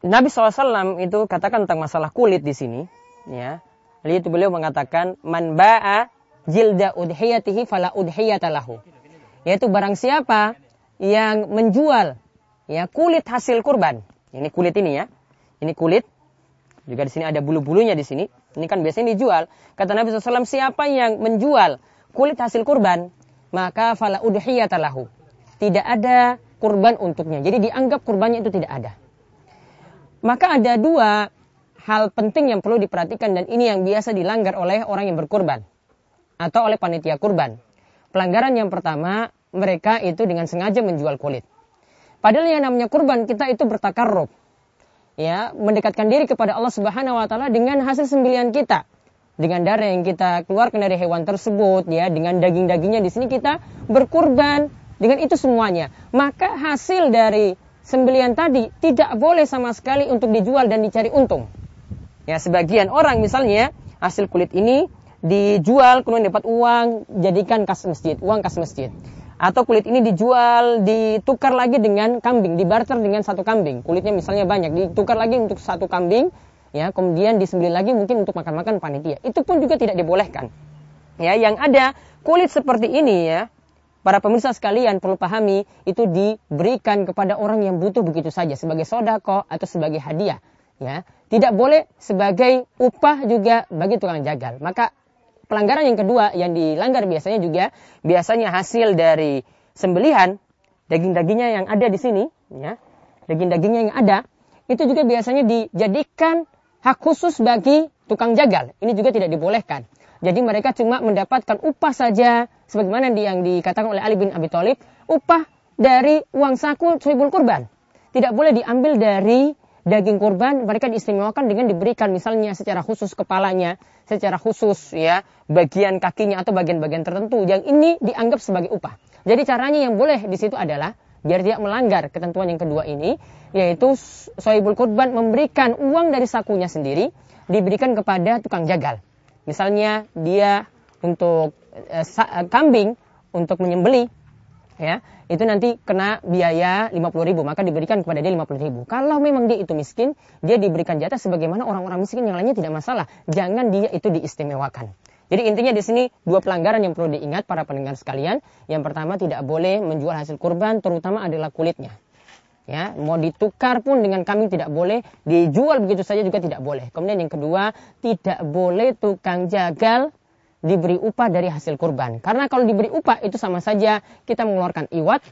Nabi SAW itu katakan tentang masalah kulit di sini, ya. Lalu itu beliau mengatakan, man ba'a jilda udhiyatihi fala udhiyata lahu. Yaitu barang siapa yang menjual ya kulit hasil kurban. Ini kulit ini ya. Ini kulit. Juga di sini ada bulu-bulunya di sini. Ini kan biasanya dijual. Kata Nabi SAW, siapa yang menjual kulit hasil kurban, maka fala udhiyata lahu. Tidak ada kurban untuknya. Jadi dianggap kurbannya itu tidak ada. Maka ada dua hal penting yang perlu diperhatikan dan ini yang biasa dilanggar oleh orang yang berkurban atau oleh panitia kurban. Pelanggaran yang pertama, mereka itu dengan sengaja menjual kulit. Padahal yang namanya kurban kita itu bertakarrub. Ya, mendekatkan diri kepada Allah Subhanahu wa taala dengan hasil sembelian kita. Dengan darah yang kita keluarkan dari hewan tersebut ya, dengan daging-dagingnya di sini kita berkurban dengan itu semuanya. Maka hasil dari sembelian tadi tidak boleh sama sekali untuk dijual dan dicari untung. Ya, sebagian orang misalnya hasil kulit ini dijual kemudian dapat uang jadikan kas masjid, uang kas masjid. Atau kulit ini dijual, ditukar lagi dengan kambing, dibarter dengan satu kambing. Kulitnya misalnya banyak, ditukar lagi untuk satu kambing, ya, kemudian disembelih lagi mungkin untuk makan-makan panitia. Itu pun juga tidak dibolehkan. Ya, yang ada kulit seperti ini ya, Para pemirsa sekalian perlu pahami itu diberikan kepada orang yang butuh begitu saja sebagai sodako atau sebagai hadiah. Ya, tidak boleh sebagai upah juga bagi tukang jagal. Maka pelanggaran yang kedua yang dilanggar biasanya juga biasanya hasil dari sembelihan daging-dagingnya yang ada di sini, ya, daging-dagingnya yang ada itu juga biasanya dijadikan hak khusus bagi tukang jagal. Ini juga tidak dibolehkan. Jadi mereka cuma mendapatkan upah saja sebagaimana yang dikatakan oleh Ali bin Abi Thalib, upah dari uang saku suhibul kurban. Tidak boleh diambil dari daging kurban, mereka diistimewakan dengan diberikan misalnya secara khusus kepalanya, secara khusus ya, bagian kakinya atau bagian-bagian tertentu yang ini dianggap sebagai upah. Jadi caranya yang boleh di situ adalah biar tidak melanggar ketentuan yang kedua ini, yaitu sohibul kurban memberikan uang dari sakunya sendiri diberikan kepada tukang jagal. Misalnya dia untuk eh, kambing untuk menyembeli ya itu nanti kena biaya 50 ribu maka diberikan kepada dia 50 ribu. Kalau memang dia itu miskin dia diberikan jatah sebagaimana orang-orang miskin yang lainnya tidak masalah. Jangan dia itu diistimewakan. Jadi intinya di sini dua pelanggaran yang perlu diingat para pendengar sekalian. Yang pertama tidak boleh menjual hasil kurban terutama adalah kulitnya. Ya mau ditukar pun dengan kambing tidak boleh dijual begitu saja juga tidak boleh. Kemudian yang kedua tidak boleh tukang jagal diberi upah dari hasil kurban. Karena kalau diberi upah itu sama saja kita mengeluarkan iwat,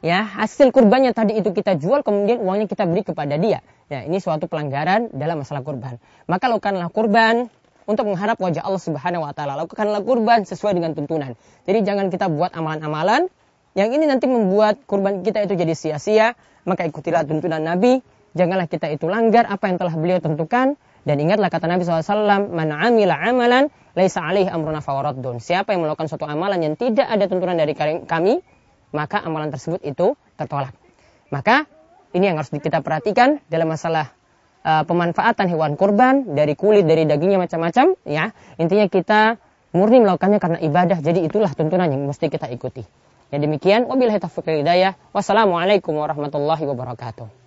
ya hasil kurbannya tadi itu kita jual kemudian uangnya kita beri kepada dia. Ya ini suatu pelanggaran dalam masalah kurban. Maka lakukanlah kurban untuk mengharap wajah Allah Subhanahu Wa Taala. Lakukanlah kurban sesuai dengan tuntunan. Jadi jangan kita buat amalan-amalan yang ini nanti membuat kurban kita itu jadi sia-sia. Maka ikutilah tuntunan Nabi. Janganlah kita itu langgar apa yang telah beliau tentukan dan ingatlah kata Nabi SAW, Man amila amalan, laisa alaih amruna fawaraddun. Siapa yang melakukan suatu amalan yang tidak ada tuntunan dari kami, maka amalan tersebut itu tertolak. Maka ini yang harus kita perhatikan dalam masalah uh, pemanfaatan hewan kurban dari kulit dari dagingnya macam-macam ya. Intinya kita murni melakukannya karena ibadah. Jadi itulah tuntunan yang mesti kita ikuti. Ya demikian. Wabillahi taufiq hidayah. Wassalamualaikum warahmatullahi wabarakatuh